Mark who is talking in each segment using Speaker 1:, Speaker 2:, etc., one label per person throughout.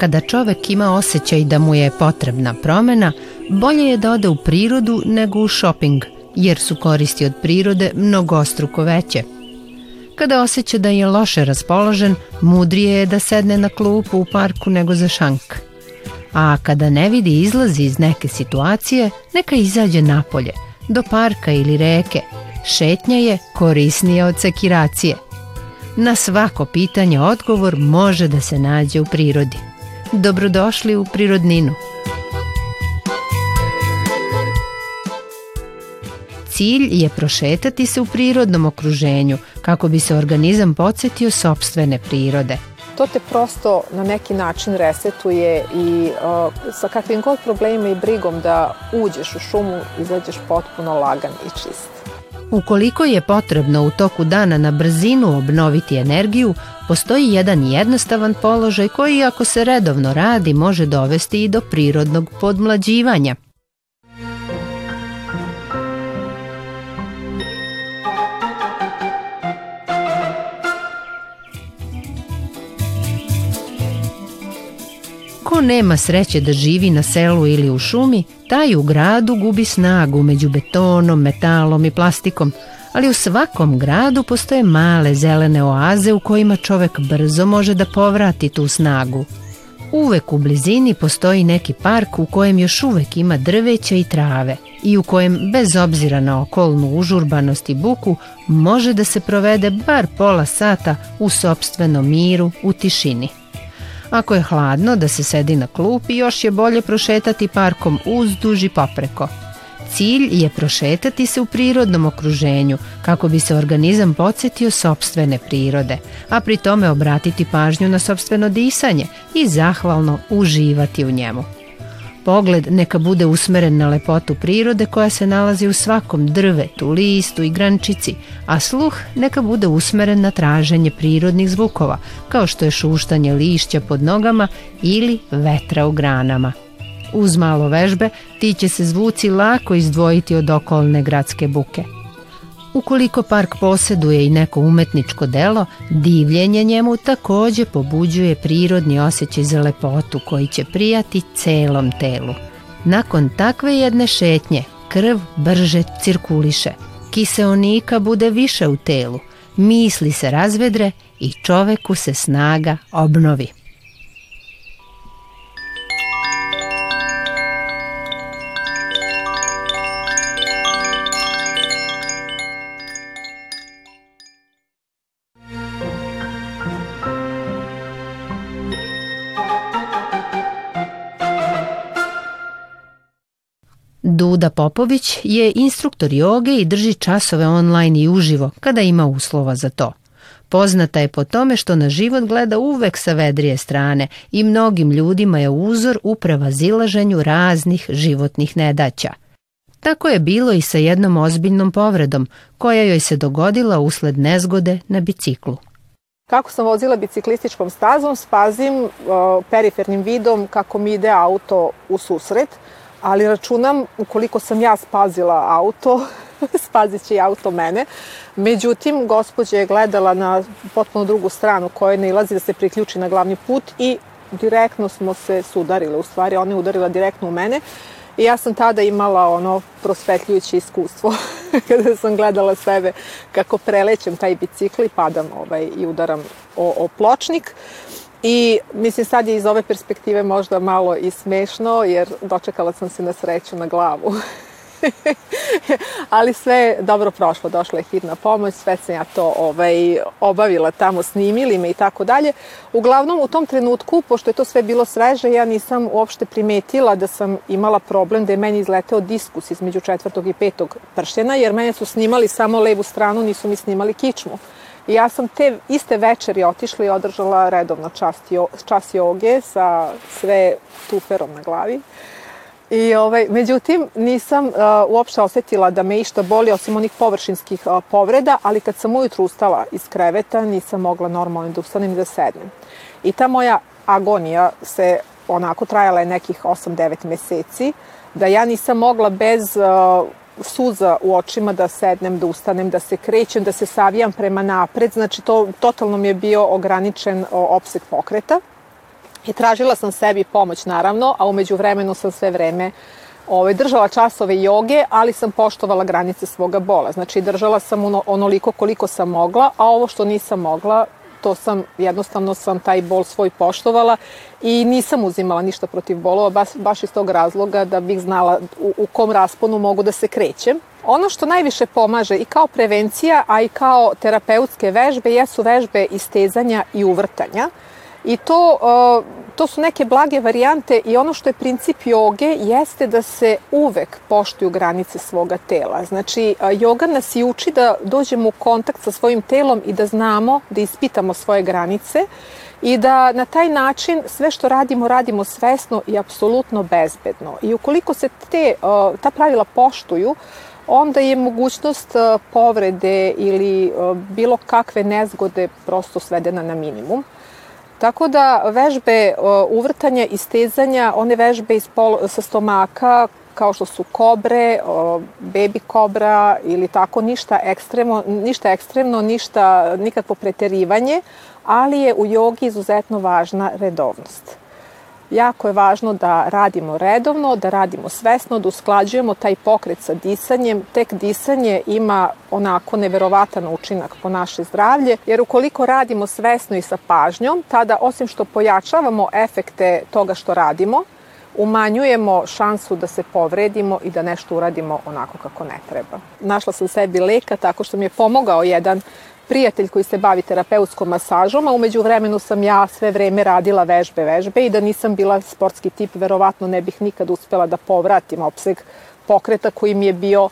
Speaker 1: Kada čovek ima osjećaj da mu je potrebna promena, bolje je da ode u prirodu nego u shopping, jer su koristi od prirode mnogostruko veće. Kada osjeća da je loše raspoložen, mudrije je da sedne na klupu u parku nego za šank. A kada ne vidi izlazi iz neke situacije, neka izađe napolje, do parka ili reke. Šetnja je korisnija od sekiracije. Na svako pitanje odgovor može da se nađe u prirodi. Dobrodošli u prirodninu. Cilj je prošetati se u prirodnom okruženju kako bi se organizam podsjetio sobstvene prirode.
Speaker 2: To te prosto na neki način resetuje i uh, sa kakvim god problemima i brigom da uđeš u šumu izađeš potpuno lagan i čist.
Speaker 1: Ukoliko je potrebno u toku dana na brzinu obnoviti energiju, postoji jedan jednostavan položaj koji ako se redovno radi može dovesti i do prirodnog podmlađivanja – nema sreće da živi na selu ili u šumi, taj u gradu gubi snagu među betonom, metalom i plastikom, ali u svakom gradu postoje male zelene oaze u kojima čovek brzo može da povrati tu snagu. Uvek u blizini postoji neki park u kojem još uvek ima drveća i trave i u kojem, bez obzira na okolnu užurbanost i buku, može da se provede bar pola sata u sobstvenom miru, u tišini. Ako je hladno, da se sedi na klupi, još je bolje prošetati parkom uzduž i popreko. Cilj je prošetati se u prirodnom okruženju kako bi se organizam podsjetio sobstvene prirode, a pri tome obratiti pažnju na sobstveno disanje i zahvalno uživati u njemu. Pogled neka bude usmeren na lepotu prirode koja se nalazi u svakom drvetu, listu i grančici, a sluh neka bude usmeren na traženje prirodnih zvukova, kao što je šuštanje lišća pod nogama ili vetra u granama. Uz malo vežbe ti će se zvuci lako izdvojiti od okolne gradske buke. Ukoliko park poseduje i neko umetničko delo, divljenje njemu takođe pobuđuje prirodni osjećaj za lepotu koji će prijati celom telu. Nakon takve jedne šetnje, krv brže cirkuliše. Kiseonika bude više u telu, misli se razvedre i čoveku se snaga obnovi. Duda Popović je instruktor joge i drži časove online i uživo kada ima uslova za to. Poznata je po tome što na život gleda uvek sa vedrije strane i mnogim ljudima je uzor u prevazilaženju raznih životnih nedaća. Tako je bilo i sa jednom ozbiljnom povredom koja joj se dogodila usled nezgode na biciklu.
Speaker 2: Kako sam vozila biciklističkom stazom, spazim perifernim vidom kako mi ide auto u susret – ali računam, ukoliko sam ja spazila auto, spazit će i auto mene. Međutim, gospođa je gledala na potpuno drugu stranu koja je nailazi da se priključi na glavni put i direktno smo se sudarile. U stvari, ona je udarila direktno u mene. I ja sam tada imala ono prosvetljujuće iskustvo kada sam gledala sebe kako prelećem taj bicikl i padam ovaj, i udaram o, o pločnik. Uh, I mislim sad je iz ove perspektive možda malo i smešno jer dočekala sam se na sreću na glavu. ali sve je dobro prošlo, došla je hitna pomoć, sve sam ja to ovaj, obavila tamo, snimili me i tako dalje. Uglavnom u tom trenutku, pošto je to sve bilo sveže, ja nisam uopšte primetila da sam imala problem da je meni izleteo diskus između četvrtog i petog pršljena, jer mene su snimali samo levu stranu, nisu mi snimali kičmu ja sam te iste večeri otišla i održala redovno čast, jo, čas joge sa sve tuferom na glavi. I ovaj, međutim, nisam uh, uopšte osetila da me išta boli, osim onih površinskih uh, povreda, ali kad sam ujutru ustala iz kreveta, nisam mogla normalno da ustanem i da sednem. I ta moja agonija se onako trajala je nekih 8-9 meseci, da ja nisam mogla bez uh, suza u očima da sednem, da ustanem, da se krećem, da se savijam prema napred. Znači, to totalno mi je bio ograničen opseg pokreta. I tražila sam sebi pomoć, naravno, a umeđu vremenu sam sve vreme ovaj, držala časove joge, ali sam poštovala granice svoga bola. Znači, držala sam ono, onoliko koliko sam mogla, a ovo što nisam mogla, to sam, jednostavno sam taj bol svoj poštovala i nisam uzimala ništa protiv bolova, baš, baš iz tog razloga da bih znala u, u kom rasponu mogu da se krećem. Ono što najviše pomaže i kao prevencija, a i kao terapeutske vežbe, jesu vežbe istezanja i uvrtanja. I to to su neke blage varijante i ono što je princip joge jeste da se uvek poštuju granice svoga tela. Znači, joga nas i uči da dođemo u kontakt sa svojim telom i da znamo, da ispitamo svoje granice i da na taj način sve što radimo, radimo svesno i apsolutno bezbedno. I ukoliko se te, ta pravila poštuju, onda je mogućnost povrede ili bilo kakve nezgode prosto svedena na minimum. Tako da vežbe uvrtanja i stezanja, one vežbe iz pol, sa stomaka kao što su kobre, baby kobra ili tako, ništa ekstremno, ništa, ekstremno, ništa nikakvo preterivanje, ali je u jogi izuzetno važna redovnost. Jako je važno da radimo redovno, da radimo svesno, da usklađujemo taj pokret sa disanjem. Tek disanje ima onako neverovatan učinak po naše zdravlje, jer ukoliko radimo svesno i sa pažnjom, tada osim što pojačavamo efekte toga što radimo, umanjujemo šansu da se povredimo i da nešto uradimo onako kako ne treba. Našla sam sebi leka tako što mi je pomogao jedan prijatelj koji se bavi terapeutskom masažom, a umeđu vremenu sam ja sve vreme radila vežbe, vežbe i da nisam bila sportski tip, verovatno ne bih nikad uspela da povratim opseg pokreta koji mi je bio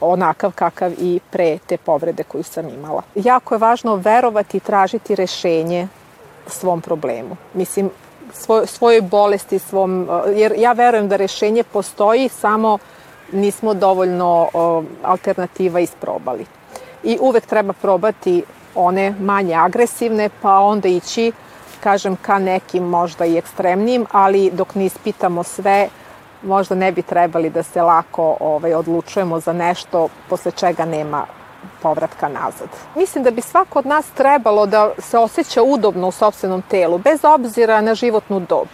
Speaker 2: onakav kakav i pre te povrede koju sam imala. Jako je važno verovati i tražiti rešenje svom problemu. Mislim, svoj, svojoj bolesti, svom, jer ja verujem da rešenje postoji, samo nismo dovoljno alternativa isprobali i uvek treba probati one manje agresivne, pa onda ići, kažem, ka nekim možda i ekstremnim, ali dok ne ispitamo sve, možda ne bi trebali da se lako ovaj, odlučujemo za nešto posle čega nema povratka nazad. Mislim da bi svako od nas trebalo da se osjeća udobno u sobstvenom telu, bez obzira na životnu dobu.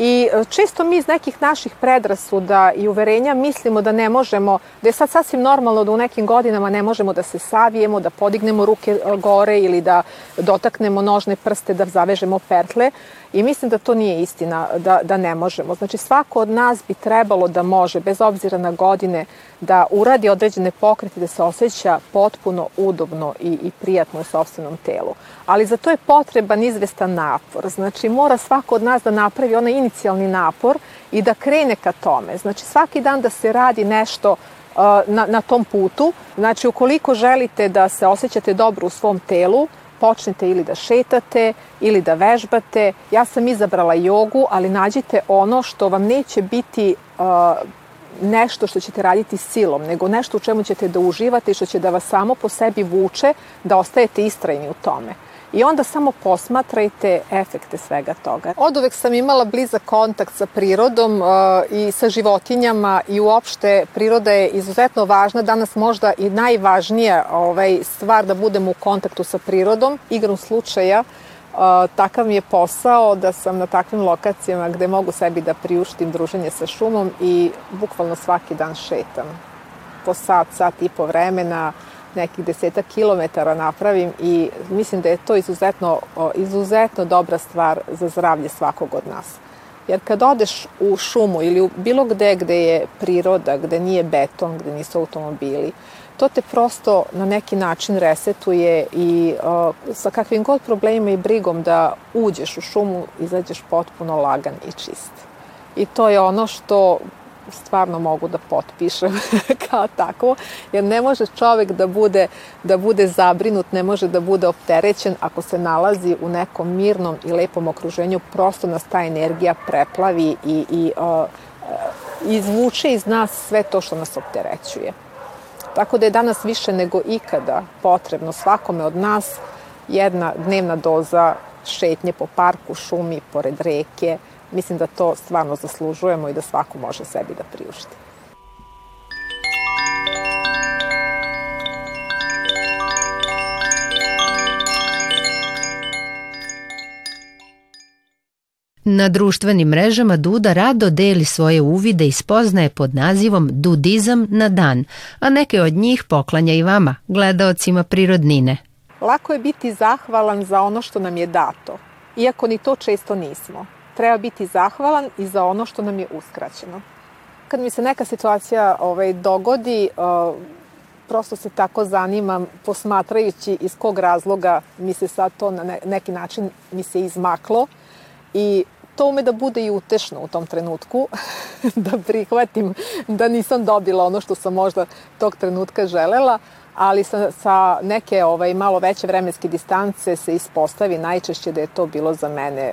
Speaker 2: I e, često mi iz nekih naših predrasuda i uverenja mislimo da ne možemo, da je sad sasvim normalno da u nekim godinama ne možemo da se savijemo, da podignemo ruke e, gore ili da dotaknemo nožne prste, da zavežemo pertle. I mislim da to nije istina, da, da ne možemo. Znači svako od nas bi trebalo da može, bez obzira na godine, da uradi određene pokrete, da se osjeća potpuno udobno i, i prijatno u sobstvenom telu. Ali za to je potreban izvestan napor. Znači mora svako od nas da napravi onaj inicijalni napor i da krene ka tome. Znači svaki dan da se radi nešto uh, na, na tom putu. Znači, ukoliko želite da se osjećate dobro u svom telu, počnete ili da šetate ili da vežbate. Ja sam izabrala jogu, ali nađite ono što vam neće biti uh, nešto što ćete raditi silom, nego nešto u čemu ćete da uživate i što će da vas samo po sebi vuče da ostajete istrajni u tome i onda samo posmatrajte efekte svega toga. Od uvek sam imala blizak kontakt sa prirodom e, i sa životinjama i uopšte priroda je izuzetno važna, danas možda i najvažnija ovaj, stvar da budemo u kontaktu sa prirodom. Igrom slučaja Uh, takav mi je posao da sam na takvim lokacijama gde mogu sebi da priuštim druženje sa šumom i bukvalno svaki dan šetam. Po sat, sat i po vremena, nekih deseta kilometara napravim i mislim da je to izuzetno, izuzetno dobra stvar za zdravlje svakog od nas. Jer kad odeš u šumu ili u bilo gde gde je priroda, gde nije beton, gde nisu automobili, to te prosto na neki način resetuje i o, sa kakvim god problemima i brigom da uđeš u šumu, izađeš potpuno lagan i čist. I to je ono što stvarno mogu da potpišem kao tako, jer ne može čovek da bude, da bude zabrinut, ne može da bude opterećen ako se nalazi u nekom mirnom i lepom okruženju, prosto nas ta energija preplavi i, i o, e, izvuče iz nas sve to što nas opterećuje. Tako da je danas više nego ikada potrebno svakome od nas jedna dnevna doza šetnje po parku, šumi, pored reke, Mislim da to stvarno zaslužujemo i da svako može sebi da priušti.
Speaker 1: Na društvenim mrežama Duda rado deli svoje uvide i spoznaje pod nazivom Dudizam na dan, a neke od njih poklanja i vama, gledaocima prirodnine.
Speaker 2: Lako je biti zahvalan za ono što nam je dato, iako ni to često nismo treba biti zahvalan i za ono što nam je uskraćeno. Kad mi se neka situacija ovaj, dogodi, prosto se tako zanimam, posmatrajući iz kog razloga mi se sad to na neki način mi se izmaklo i to ume da bude i utešno u tom trenutku, da prihvatim da nisam dobila ono što sam možda tog trenutka želela, ali sa, sa neke ovaj, malo veće vremenske distance se ispostavi najčešće da je to bilo za mene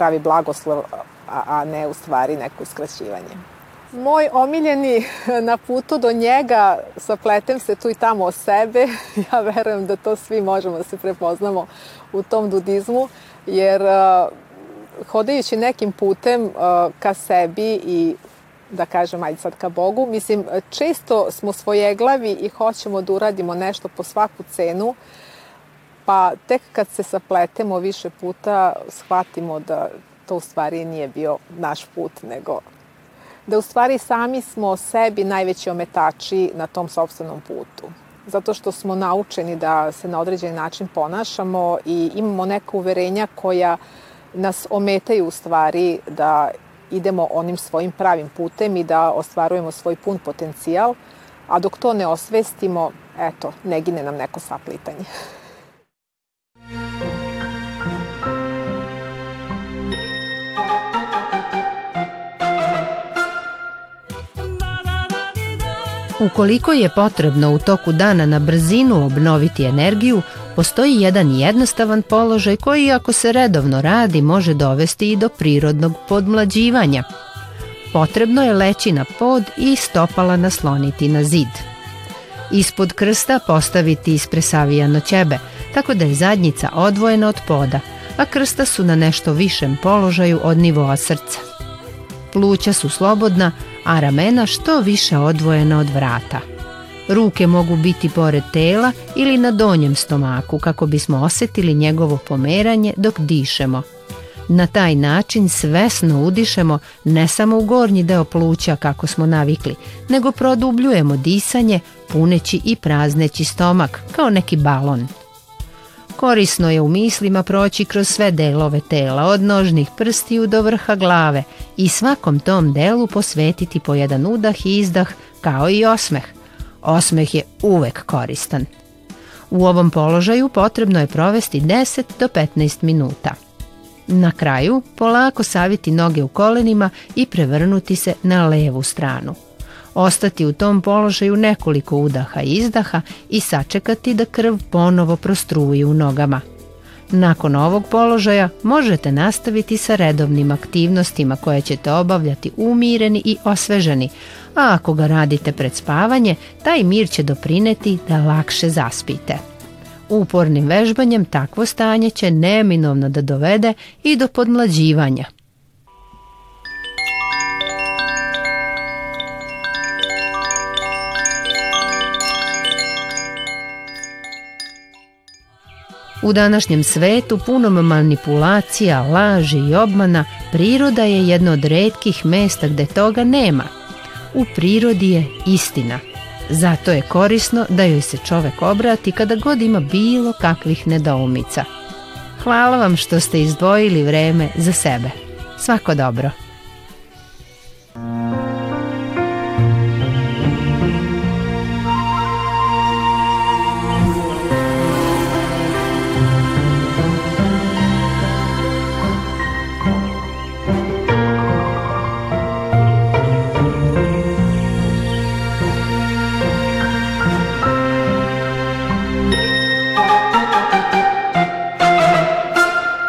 Speaker 2: pravi blagoslov, a, a ne u stvari neko uskraćivanje. Moj omiljeni na putu do njega, sapletem se tu i tamo o sebe, ja verujem da to svi možemo da se prepoznamo u tom dudizmu, jer hodajući nekim putem ka sebi i da kažem, ajde sad ka Bogu. Mislim, često smo svoje svojeglavi i hoćemo da uradimo nešto po svaku cenu, uh, pa tek kad se sapletemo više puta shvatimo da to u stvari nije bio naš put, nego da u stvari sami smo sebi najveći ometači na tom sobstvenom putu. Zato što smo naučeni da se na određeni način ponašamo i imamo neka uverenja koja nas ometaju u stvari da idemo onim svojim pravim putem i da ostvarujemo svoj pun potencijal, a dok to ne osvestimo, eto, ne gine nam neko saplitanje.
Speaker 1: Ukoliko je potrebno u toku dana na brzinu obnoviti energiju, postoji jedan jednostavan položaj koji ako se redovno radi može dovesti i do prirodnog podmlađivanja. Potrebno je leći na pod i stopala nasloniti na zid. Ispod krsta postaviti ispresavijano ćebe, tako da je zadnjica odvojena od poda, a krsta su na nešto višem položaju od nivoa srca. Pluća su slobodna, a ramena što više odvojena od vrata. Ruke mogu biti pored tela ili na donjem stomaku kako bismo osetili njegovo pomeranje dok dišemo. Na taj način svesno udišemo ne samo u gornji deo pluća kako smo navikli, nego produbljujemo disanje puneći i prazneći stomak kao neki balon. Korisno je u mislima proći kroz sve delove tela, od nožnih prstiju do vrha glave i svakom tom delu posvetiti po jedan udah i izdah kao i osmeh. Osmeh je uvek koristan. U ovom položaju potrebno je provesti 10 do 15 minuta. Na kraju polako saviti noge u kolenima i prevrnuti se na levu stranu ostati u tom položaju nekoliko udaha i izdaha i sačekati da krv ponovo prostruji u nogama. Nakon ovog položaja možete nastaviti sa redovnim aktivnostima koje ćete obavljati umireni i osveženi, a ako ga radite pred spavanje, taj mir će doprineti da lakše zaspite. Upornim vežbanjem takvo stanje će neminovno da dovede i do podmlađivanja – U današnjem svetu, punom manipulacija, laži i obmana, priroda je jedno od redkih mesta gde toga nema. U prirodi je istina. Zato je korisno da joj se čovek obrati kada god ima bilo kakvih nedoumica. Hvala vam što ste izdvojili vreme za sebe. Svako dobro!